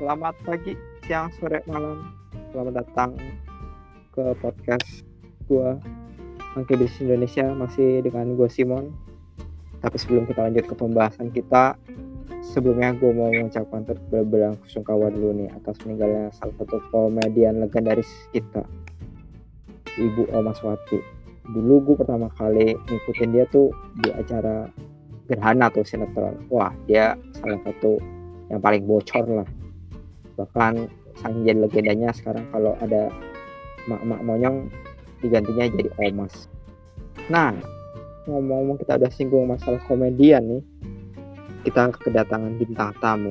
Selamat pagi, siang, sore, malam. Selamat datang ke podcast gua Angke Bisnis Indonesia masih dengan gue Simon. Tapi sebelum kita lanjut ke pembahasan kita, sebelumnya gue mau mengucapkan terbelang sungkawa dulu nih atas meninggalnya salah satu komedian legendaris kita, Ibu Oma Swati. Dulu gue pertama kali ngikutin dia tuh di acara Gerhana tuh sinetron. Wah, dia salah satu yang paling bocor lah bahkan sang jadi legendanya sekarang kalau ada mak-mak monyong digantinya jadi omas. Nah ngomong-ngomong kita udah singgung masalah komedian nih. Kita kedatangan bintang tamu.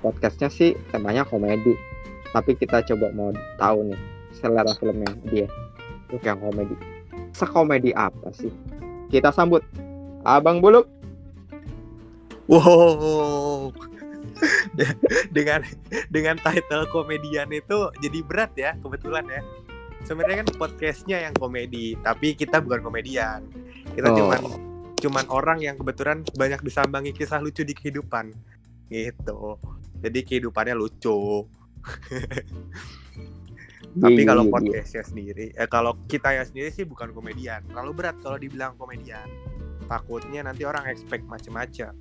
Podcastnya sih temanya komedi tapi kita coba mau tahu nih selera filmnya dia. Untuk yang komedi. Sekomedi apa sih? Kita sambut Abang Buluk. Wow, dengan dengan title komedian itu jadi berat ya kebetulan ya. Sebenarnya kan podcastnya yang komedi tapi kita bukan komedian. Kita Oh. cuman cuman orang yang kebetulan banyak disambangi kisah lucu di kehidupan. Gitu. Jadi kehidupannya lucu. Tapi Iya, kalau iya, iya. podcastnya sendiri eh kalau kita ya sendiri sih bukan komedian. Terlalu berat kalau dibilang komedian. Takutnya nanti orang expect macem-macem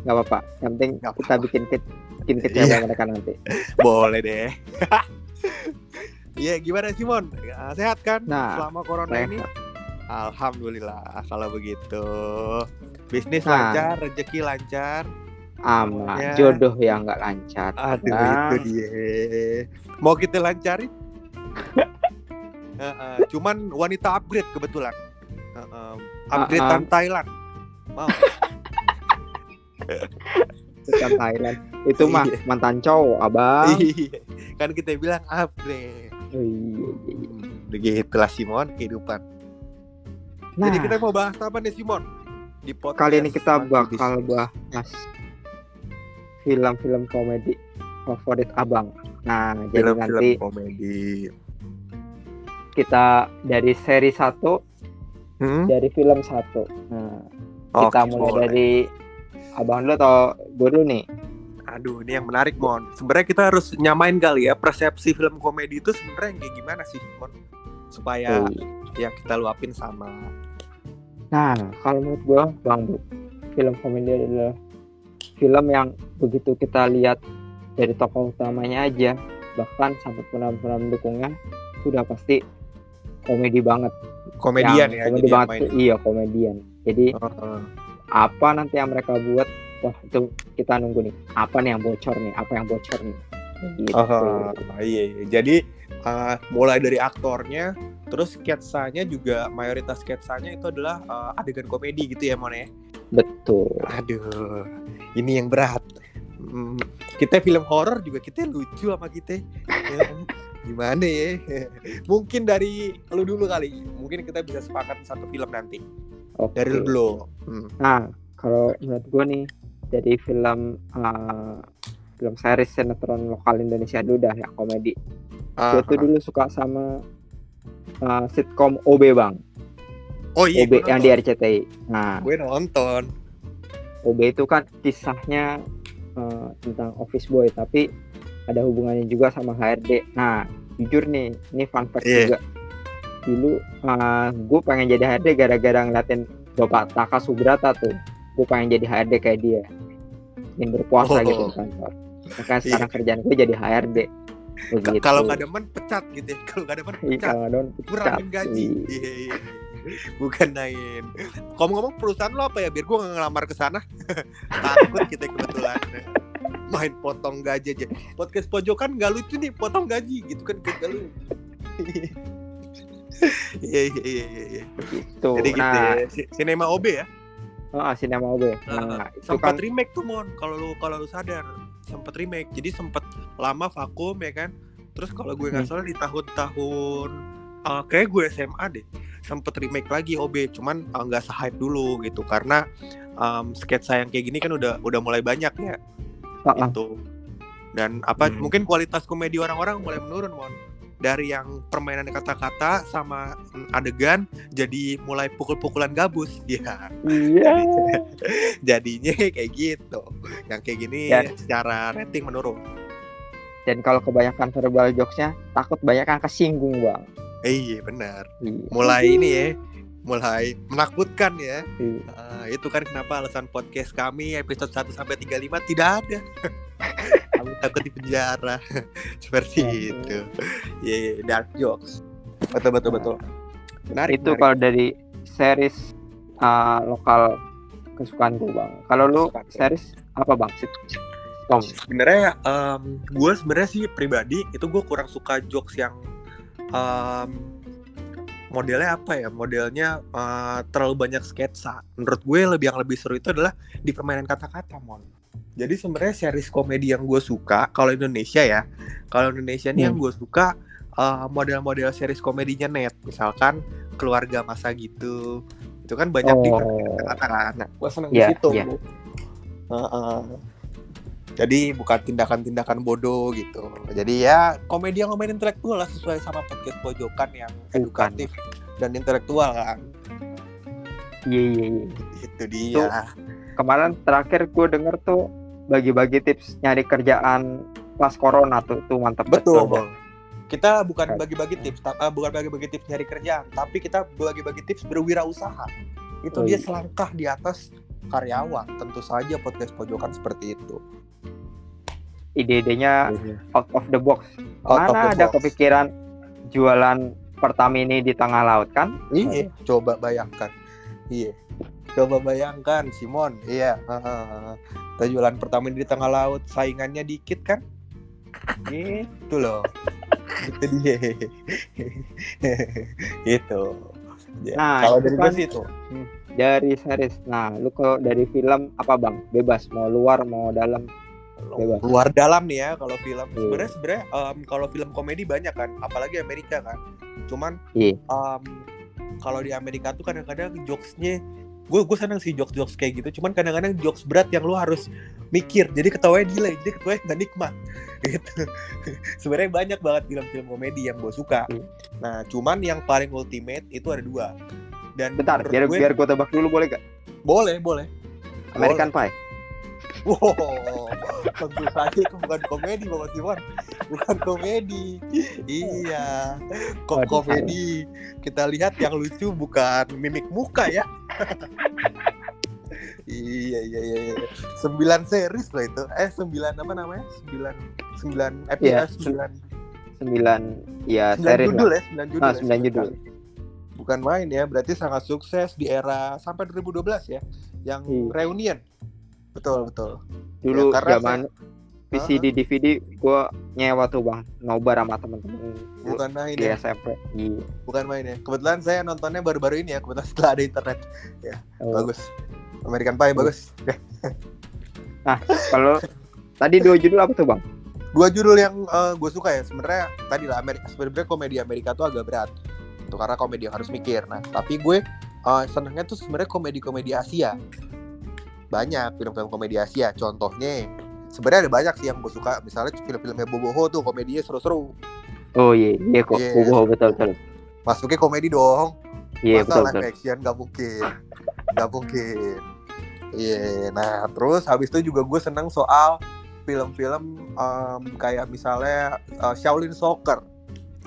nggak apa-apa yang penting Nggak kita apa-apa. bikin ke- bikin kecewa Iya. mereka nanti Boleh deh. Iya, gimana Simon? Ya, Sehat kan Nah, selama corona Sehat. ini? Alhamdulillah kalau begitu. Bisnis Nah. lancar, rezeki lancar. ama Ya. jodoh yang nggak lancar Aduh, Nah. itu dia. Mau kita lancarin? Heeh, cuman wanita upgrade kebetulan. Heeh, upgradean Thailand. Mau? Bukan Thailand itu mah Iya. mantan cowok abang Iya. kan kita bilang upgrade. Oh, iya. Hmm, Begitulah Simon kehidupan. nah Jadi kita mau bahas apa nih Simon? Di podcast kali ini kita bakal bahas film-film komedi favorit abang nah jadi film-film nanti komedi. kita dari seri satu Hmm? dari film satu nah kita Oke, mulai boleh. dari abang dulu atau gue dulu nih Aduh, ini yang menarik, Mon. Sebenarnya kita harus nyamain kali ya persepsi film komedi itu sebenarnya yang kayak gimana sih, Mon? Supaya Oh, ya kita luapin sama. Nah, kalau menurut gua Bang Bro, film komedi adalah film yang begitu kita lihat dari tokoh utamanya aja, bahkan sampai penonton pendukungnya sudah pasti komedi banget. Komedian Yang ya, komedi banget main. iya komedian. Jadi Heeh. Apa nanti yang mereka buat, wah itu kita nunggu nih. Apa nih yang bocor nih? Apa yang bocor nih? Gitu. Ah, iya, iya. Jadi uh, mulai dari aktornya, terus sketsanya juga mayoritas sketsanya itu adalah uh, adegan komedi gitu ya, Mon ya. Betul. Aduh, ini yang berat. Hmm, kita film horor juga kita lucu sama kita. Ya, Gimana ya? Mungkin dari lu dulu kali. Mungkin kita bisa sepakat satu film nanti. Oke. Dari lu dulu. Hmm. Nah, kalau menurut gue nih dari film uh, film series sinetron lokal Indonesia dulu dah ya komedi. Gue tuh Ah, dulu suka sama uh, sitcom OB bang, oh iya, OB yang di. RCTI. Nah, Gue nonton. OB itu kan kisahnya uh, tentang office boy, tapi ada hubungannya juga sama HRD. Nah, jujur nih, ini fun fact Iya. juga. Dulu uh, gue pengen jadi HRD gara-gara ngeliatin Bapak Taka Subrata tuh. Gue pengen jadi HRD kayak dia. Ingin berpuasa Oh. gitu di kantor. Makanya sekarang kerjaan gue jadi HRD. Begitu. Kalau nggak demen pecat gitu. ya. Kalau nggak demen Iya, pecat. Kurangin gaji. Iya. Iya, iya. Bukan naik. Ngomong-ngomong perusahaan lo apa ya? Biar gue nggak ngelamar ke sana. Takut kita kebetulan main potong gaji aja. Podcast pojokan nggak lucu nih potong gaji gitu kan gak lucu. Iya iya iya iya. iya. Gitu. Jadi gitu nah, ya. Sinema OB ya. oh, sinema OB. Nah, itu sempat kan remake tuh mon kalau lu kalau lu sadar sempat remake jadi sempat lama vakum ya kan terus kalau gue nggak Hmm. salah di tahun-tahun eh, kayak gue SMA deh sempet remake lagi OB cuman eh, nggak se-hype dulu gitu karena em, sketsa yang kayak gini kan udah udah mulai banyak ya ah. itu dan apa Hmm. mungkin kualitas komedi orang-orang mulai menurun mon dari yang permainan kata-kata sama mm, adegan jadi mulai pukul-pukulan gabus ya Iya. jadinya kayak gitu yang kayak gini Ya. secara rating menurun Dan kalau kebanyakan verbal jokesnya takut banyak yang kesinggung bang. iya benar Iya. mulai ini ya mulai menakutkan ya. Ah, itu kan kenapa alasan podcast kami episode 1 sampai 35 tidak ada kami takut di penjara seperti Aduh. itu ya yeah, dark jokes betul betul betul menarik itu menarik. kalau dari series uh, lokal kesukaan gue bang. Kalau lu Kesukaan lu. series apa bang? Sitcom. sebenarnya gue sebenarnya sih pribadi itu gue kurang suka jokes yang em, modelnya apa ya modelnya eh, terlalu banyak sketsa menurut gue lebih yang lebih seru itu adalah di permainan kata-kata mon jadi sebenarnya series komedi yang gue suka kalau Indonesia ya kalau Indonesia nih yang Hmm. gue suka eh, model-model series komedinya net misalkan keluarga masa gitu itu kan banyak di Oh. kata-kata kan nah, gue seneng Iya, di situ iya. Heeh. Jadi bukan tindakan-tindakan bodoh gitu. Jadi ya komedi yang lumayan intelektual lah sesuai sama podcast pojokan yang edukatif dan intelektual kan. Iya iya iya. Itu dia. Kemarin terakhir gue denger tuh bagi-bagi tips nyari kerjaan pas corona tuh tuh mantap Betul. Bang. Kita bukan bagi-bagi tips, ta- eh, bukan bagi-bagi tips nyari kerjaan, tapi kita bagi-bagi tips berwirausaha. Itu Oh, dia iya. selangkah di atas karyawan. Tentu saja podcast pojokan seperti itu. Ide-idenya out of the box. Out Mana the ada box. kepikiran jualan Pertamini di tengah laut kan? Iya, coba bayangkan. Iya. Coba bayangkan Simon, iya. Kita jualan pertama di tengah laut, saingannya dikit kan? Gitu loh. Itu dia. Gitu. Ya, Nah, kalau itu dari kan- itu. Hmm. Dari series. Nah, lu kalau dari film apa bang? Bebas mau luar mau dalam. Bebas. Luar dalam nih ya kalau film. Iya. Sebenarnya sebenarnya em, kalau film komedi banyak kan, apalagi Amerika kan. Cuman Iya. em, kalau di Amerika tuh kadang-kadang jokesnya gue gue seneng sih jokes jokes kayak gitu cuman kadang-kadang jokes berat yang lu harus mikir jadi ketawanya delay jadi ketawanya nggak nikmat gitu sebenarnya banyak banget film-film komedi yang gue suka Iya. nah cuman yang paling ultimate itu ada dua dan Bentar, biar gue- biar gue tebak dulu boleh gak? boleh boleh American Pie. Wow, tentu saja itu bukan komedi Bapak Simon, bukan komedi. Iya, kok komedi. Kita lihat yang lucu bukan mimik muka ya. Iya iya iya. iya. Sembilan series loh itu. Eh sembilan apa namanya? Sembilan sembilan Iya, episode sembilan Sembilan ya sembilan series judul lah. ya sembilan judul. Ah, ya, sembilan judul. Bukan main ya, berarti sangat sukses di era sampai 2012 ya, yang Iya. reunion. Betul betul. Dulu Ya, karena zaman VCD DVD gue nyewa tuh bang, nobar sama temen-temen Bukan main di ya. SMP. Iya. bukan main ya. Kebetulan saya nontonnya baru-baru ini ya, kebetulan setelah ada internet. Oh. Bagus. American Pie bagus. Kalau tadi dua judul apa tuh bang? Dua judul yang gue suka ya, sebenarnya tadi lah Amerika sebenarnya komedi Amerika tuh agak berat. Itu karena komedi yang harus mikir. Nah, tapi gue eh, senengnya tuh sebenarnya komedi-komedi Asia. Banyak film-film komedi Asia. Contohnya sebenarnya ada banyak sih yang gue suka. Misalnya film-filmnya Boboho tuh komedinya seru-seru. Oh iya, iya kok. Iya. Boboho betul betul. Masuknya komedi dong. Iya Masa betul live betul. action gak mungkin Gak mungkin Iya Nah terus habis itu juga gue seneng soal Film-film em, Kayak misalnya eh, Shaolin Soccer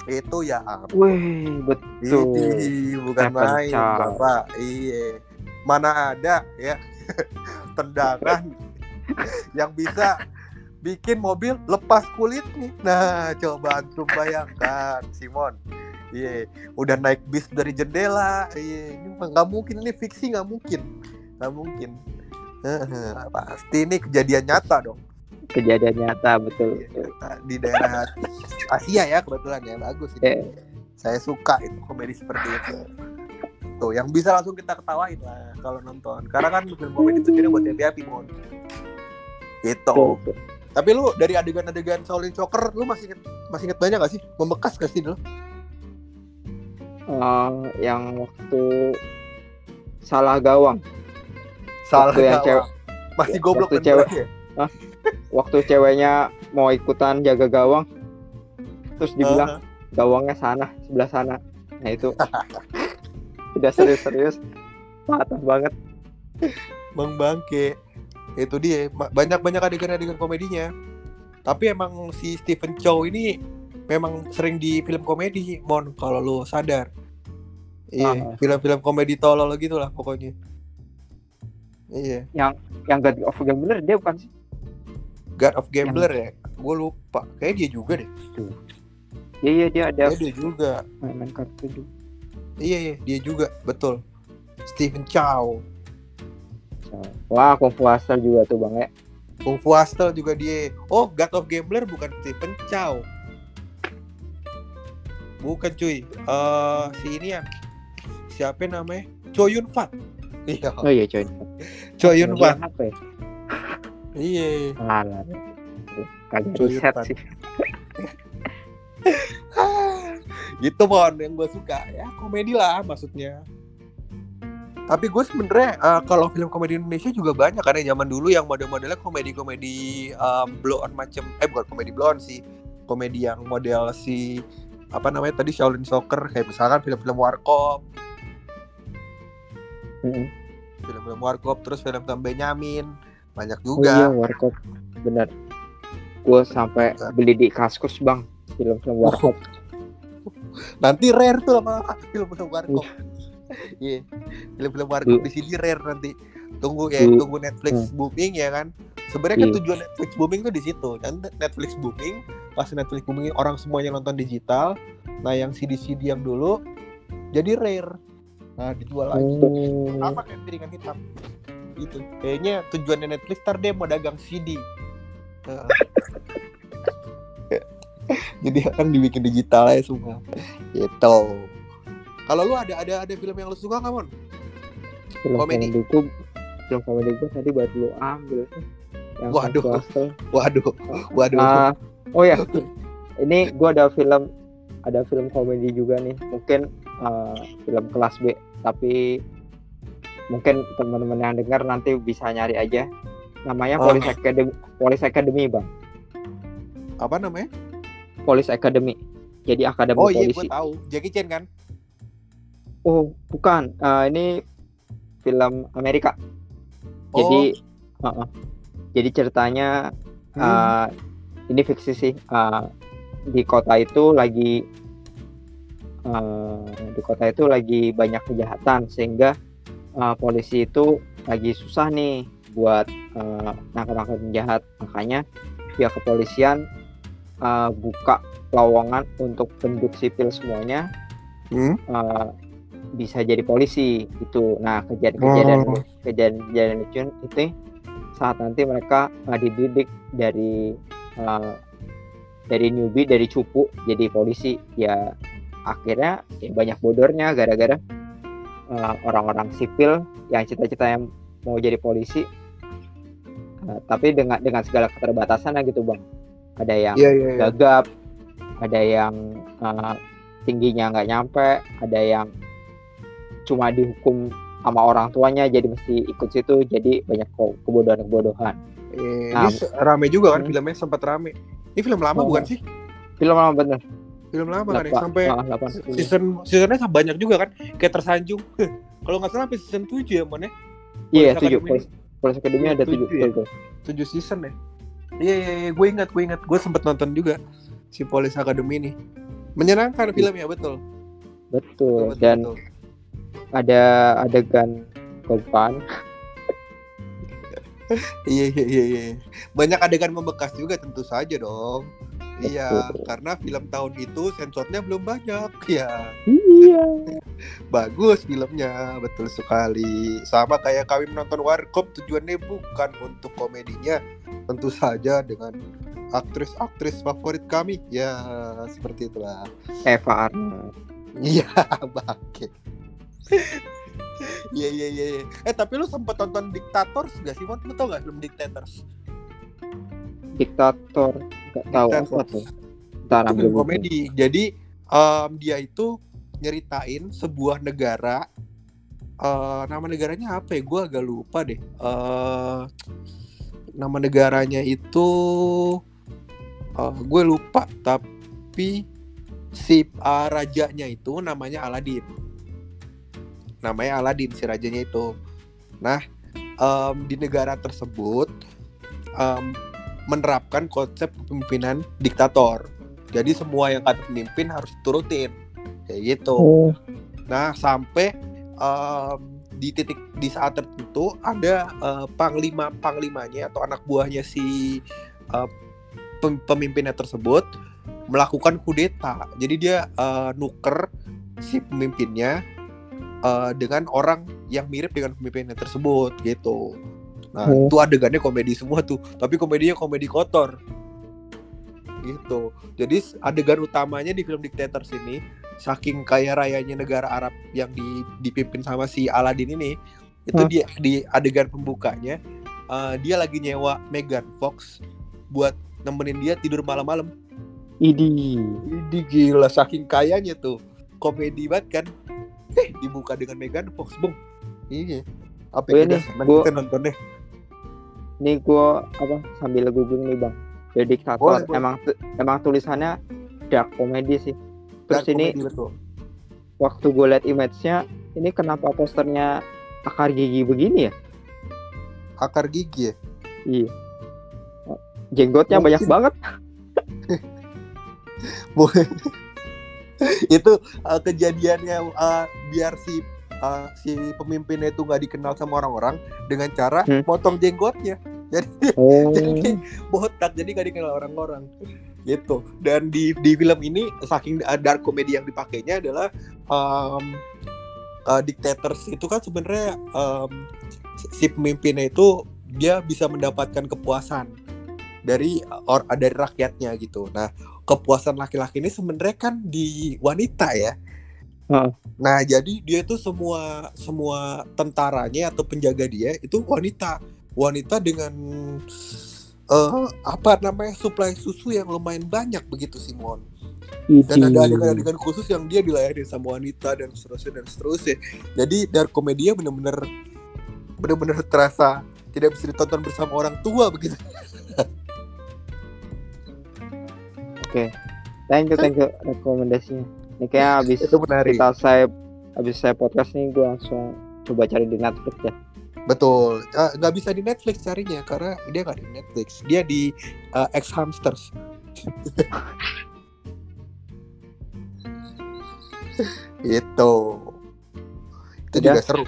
Itu ya Wih betul. Ini bukan Stephen main. Bapak Iya Mana ada ya Tendangan Yang bisa Bikin mobil lepas kulit nih. Nah coba antum bayangkan Simon. Iya udah naik bis dari jendela. Iya ini mah nggak mungkin ini fiksi nggak mungkin. Nggak mungkin. Pasti ini kejadian nyata dong. Kejadian nyata betul. Iya, di daerah Asia ya kebetulan ya bagus ini. Eh. saya suka itu komedi seperti itu. Tuh yang bisa langsung kita ketawain lah kalau nonton. Karena kan film komedi itu jadi buat happy happy mon gitu. Betul. tapi lu dari adegan-adegan Shaolin Soccer lu masih inget masih inget banyak gak sih? Membekas gak sih dulu? Eh, yang waktu salah gawang, salah Waktu yang gawang. cewek- masih goblok waktu cewek- ya? waktu ceweknya mau ikutan jaga gawang, terus dibilang gawangnya sana sebelah sana. Nah itu. Udah serius-serius. Patah banget. Bang Bangke itu dia ma- banyak-banyak adegan-adegan komedinya. Tapi emang si Stephen Chow ini memang sering di film komedi mon kalau lu sadar. Iya Ah. film-film komedi tolol gitu lah pokoknya. Iya. Yang God of Gambler dia bukan sih? God of Gambler ya? Gue lupa. Kayak dia juga deh. Iya iya dia ada dia juga. main-main kartu juga. Iya iya dia juga. Betul. Stephen Chow wah Kung Fu Hustle juga tuh bang ya. Kung Fu Hustle juga dia. Oh God of Gambler bukan Stephen Chow bukan cuy. Eh si ini ya. Siapa namanya? Cho Yun Fat. Iya. Oh iya coy Cho Yun Fat. Apa ya? Iya. Alah, kagak riset sih. Gitu mon yang gue suka. Ya komedi lah maksudnya tapi gue sebenernya eh, kalau film komedi Indonesia juga banyak ya zaman dulu yang model-modelnya komedi-komedi um, blow on macem eh bukan komedi blow on sih komedi yang model si apa namanya tadi Shaolin Soccer kayak misalkan film-film Warkop. Mm-mm. film-film Warkop terus film-film Benyamin banyak oh iya juga Warkop. Bener gue sampai beli di kaskus bang film-film Warkop. Nanti rare tuh lama film-film Warkop. Iya film-film Warkop di sini rare nanti. Tunggu ya Duh. tunggu Netflix booming ya kan. Sebenarnya kan tujuan Netflix booming tuh di situ. Kan Netflix booming pas Netflix booming orang semuanya nonton digital. Nah yang CD-CD yang dulu jadi rare. Nah dijual lagi. Oh. apa kayak piringan hitam. Gitu. Kayaknya tujuannya Netflix ntar dia mau dagang CD jadi akan dibikin digital ya semua. Gitu. Kalau lu ada ada ada film yang lu suka nggak mon film komedi. komedi gue film komedi gue tadi baru lu ambil. Yang Waduh. Fu Hustle. waduh waduh. Ah, oh ya ini gue ada film ada film komedi juga nih. Mungkin ah, film kelas B. Tapi mungkin teman-teman yang dengar nanti bisa nyari aja. Namanya Oh. Police Academy Police Academy bang. Apa namanya? Police Academy. Jadi akademi oh iya gue polisi tahu. Jackie Chan kan? Oh bukan. Ah, ini film Amerika Oh. jadi uh-uh. jadi ceritanya Hmm. uh, ini fiksi sih uh, di kota itu lagi uh, di kota itu lagi banyak kejahatan sehingga uh, polisi itu lagi susah nih buat uh, nangkap-nangkap penjahat makanya pihak kepolisian uh, buka lowongan untuk penduduk sipil semuanya Hmm? uh, bisa jadi polisi itu. Nah kejadian-kejadian Oh. kejadian-kejadian lucu itu saat nanti mereka uh, dididik dari uh, dari newbie dari cupu jadi polisi ya akhirnya ya banyak bodornya gara-gara uh, orang-orang sipil yang cita-cita yang mau jadi polisi uh, tapi dengan dengan segala keterbatasan gitu bang ada yang iya iya iya. gagap, ada yang uh, tingginya nggak nyampe, ada yang cuma dihukum sama orang tuanya jadi mesti ikut situ jadi banyak kebodohan-kebodohan. Eh, Nah, ini rame juga kan hmm. filmnya sempat rame ini film lama Oh. bukan sih Film lama bener. film lama kan ya sampai ah, puluh. season seasonnya sama banyak juga kan kayak tersanjung kalau nggak salah sampai season 7 ya mon ya Iya tujuh. Police, Police Academy ada tujuh. Tujuh ya? betul. 7 season ya iya iya iya gue ingat gue ingat gue sempet nonton juga si Police Academy ini menyenangkan filmnya betul Betul. betul, Dan betul. Ada adegan korban. iya iya iya iya. Banyak adegan membekas juga tentu saja dong. Iya karena film tahun itu sensornya belum banyak ya. Iya. bagus filmnya betul sekali. Sama kayak kami menonton Warkop tujuannya bukan untuk komedinya tentu saja dengan aktris-aktris favorit kami. Ya seperti itulah. Eva Arnold. iya bangke Iya iya iya. iya. Eh tapi lu sempet nonton Dictators gak sih? Mon? Lu tau gak film Dictators? Diktator. Gak tahu apa tuh. Ntar Itu ambil film buku. komedi. Jadi em, dia itu nyeritain sebuah negara. eh nama negaranya apa ya? Gue agak lupa deh. eh nama negaranya itu eh gue lupa. Tapi si uh, rajanya itu namanya Aladin namanya Aladin si rajanya itu nah um, di negara tersebut um, menerapkan konsep kepemimpinan diktator jadi semua yang kata pemimpin harus turutin kayak gitu Oh. Nah, sampai em, di titik di saat tertentu ada eh, panglima panglimanya atau anak buahnya si pem- pemimpinnya tersebut melakukan kudeta. Jadi dia eh, nuker si pemimpinnya eh, dengan orang yang mirip dengan pemimpinnya tersebut gitu. Nah, Oh. itu adegannya komedi semua tuh, tapi komedinya komedi kotor. Gitu. Jadi adegan utamanya di film Dictators ini saking kaya rayanya negara Arab yang di, dipimpin sama si Aladin ini itu dia di adegan pembukanya eh, dia lagi nyewa Megan Fox buat nemenin dia tidur malam-malam. Idi. Ini gila saking kayanya tuh. Komedi banget kan. Eh dibuka dengan Megan Fox, Bung. Iya. Apa Oh, yang ini, udah gua- kita nonton deh. Ini gua apa sambil googling nih bang. The Dictator. Boleh, boleh. Emang emang tulisannya dark comedy sih. Terus Dan ini betul. waktu gue liat image-nya, ini kenapa posternya akar gigi begini ya? Akar gigi ya. Iya. Jenggotnya Mungkin. banyak banget. Bu- itu uh, kejadiannya uh, biar si uh, si pemimpinnya itu nggak dikenal sama orang-orang dengan cara Hmm. potong jenggotnya jadi Oh. jadi botak jadi nggak dikenal orang-orang gitu dan di di film ini saking uh, dark comedy yang dipakainya adalah um, uh, dictators itu kan sebenarnya um, si pemimpinnya itu dia bisa mendapatkan kepuasan dari or dari rakyatnya gitu nah kepuasan laki-laki ini sebenarnya kan di wanita ya. Nah, jadi dia itu semua semua tentaranya atau penjaga dia itu wanita. Wanita dengan eh apa namanya suplai susu yang lumayan banyak begitu Simon. Dan ada adegan-adegan khusus yang dia dilayani sama wanita dan seterusnya dan seterusnya. Jadi dari komedinya bener-bener bener-bener terasa tidak bisa ditonton bersama orang tua begitu. Oke. Thank you, thank you rekomendasinya. Ini kayak Itu menarik. kita saya habis saya podcast nih gue langsung coba cari di Netflix ya. Betul, Eh, nggak bisa di Netflix carinya karena dia nggak di Netflix, dia di eh, X Hamsters. itu, itu Udah. juga seru.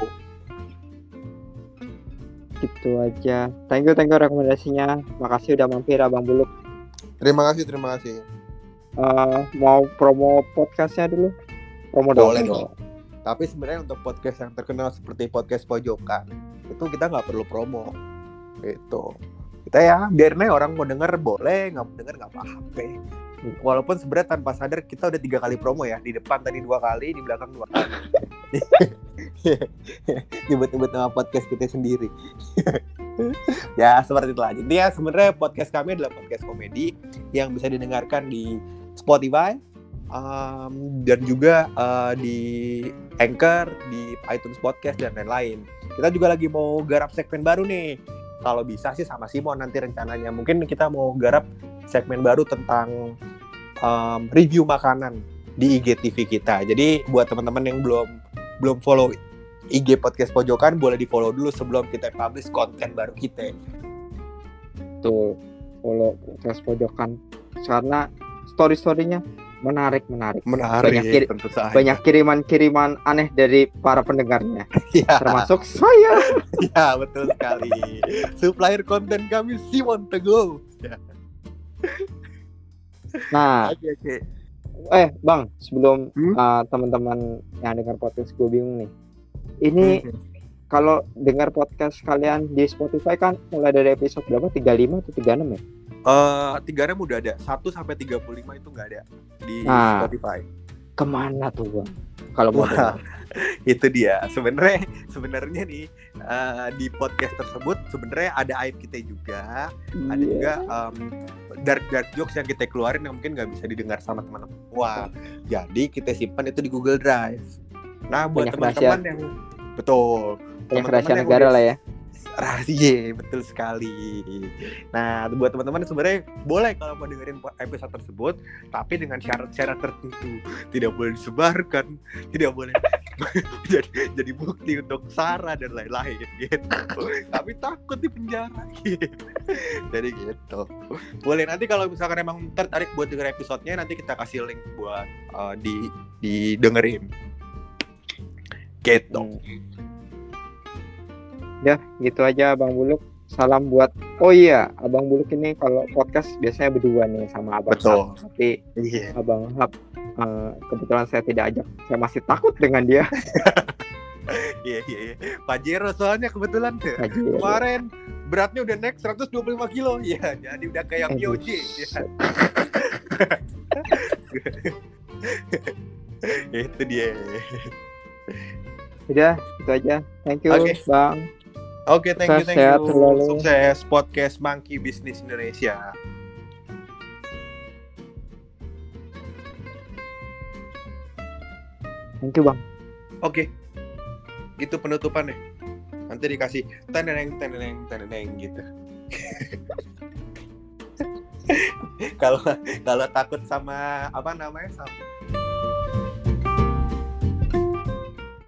Gitu aja. Thank you, thank you rekomendasinya. Makasih udah mampir Abang Buluk. Terima kasih, terima kasih. Eh, mau promo podcastnya dulu? Promo Boleh dong. dong. Tapi sebenarnya untuk podcast yang terkenal seperti podcast pojokan itu kita nggak perlu promo. Itu kita ya biarin aja orang mau denger boleh, nggak mau denger nggak apa-apa. Walaupun sebenarnya tanpa sadar kita udah tiga kali promo ya di depan tadi dua kali di belakang dua kali. Nyebut-nyebut nama podcast kita sendiri. ya seperti itulah. Jadi ya sebenarnya podcast kami adalah podcast komedi yang bisa didengarkan di Spotify, um, dan juga uh, di Anchor, di iTunes Podcast dan lain-lain. Kita juga lagi mau garap segmen baru nih. Kalau bisa sih sama Simon nanti rencananya. Mungkin kita mau garap segmen baru tentang um, review makanan di IGTV kita. Jadi buat teman-teman yang belum belum follow IG podcast pojokan boleh di follow dulu sebelum kita publish konten baru kita. Tuh, follow podcast pojokan. Karena story-storynya menarik, menarik. Menarik Banyak saja. Banyak kiriman-kiriman aneh dari para pendengarnya. ya, Termasuk saya. ya betul sekali. Supplier konten kami Simon Teguh. Nah, Oke oke. eh Bang, sebelum Hmm? uh, teman-teman yang dengar podcast gue bingung nih. Ini Hmm. kalau dengar podcast kalian di Spotify kan mulai dari episode berapa? 35 atau 36 ya? Eh, tiga RAM udah ada. 1 sampai 35 itu nggak ada di Nah. Spotify. Ke mana tuh Bang? Kalau mau itu dia. Sebenarnya sebenarnya nih eh, di podcast tersebut sebenarnya ada aib kita juga, ada Iya. juga em, dark dark jokes yang kita keluarin yang mungkin nggak bisa didengar sama teman-teman. Wah, jadi kita simpan itu di Google Drive. Nah, buat teman-teman yang betul. Banyak rahasia yang negara udah- lah ya. rahasia betul sekali. Nah buat teman-teman sebenarnya boleh kalau mau dengerin episode tersebut tapi dengan syarat-syarat tertentu. Tidak boleh disebarkan tidak boleh jadi jadi bukti untuk Sarah dan lain-lain gitu. Tapi takut di penjara gitu. jadi gitu. Boleh nanti kalau misalkan emang tertarik buat denger episodenya nanti kita kasih link buat uh, di didengerin gitu hmm ya gitu aja Abang Buluk salam buat oh iya Abang Buluk ini kalau podcast biasanya berdua nih sama Abang Betul. Hap tapi yeah. Abang Hap uh, kebetulan saya tidak ajak saya masih takut dengan dia Iya iya iya. Pajero soalnya kebetulan tuh. Kemarin beratnya udah naik 125 kilo. Iya, jadi udah kayak Myoji. Ya. itu dia. Udah, itu aja. Thank you, okay. Bang. Oke, okay, thank you, thank you. Selalu. Sukses podcast Monkey Business Indonesia. Thank you, Bang. Oke. Okay. Gitu penutupannya. Nanti dikasih teneneng teneneng teneneng gitu. kalau kalau takut sama apa namanya sama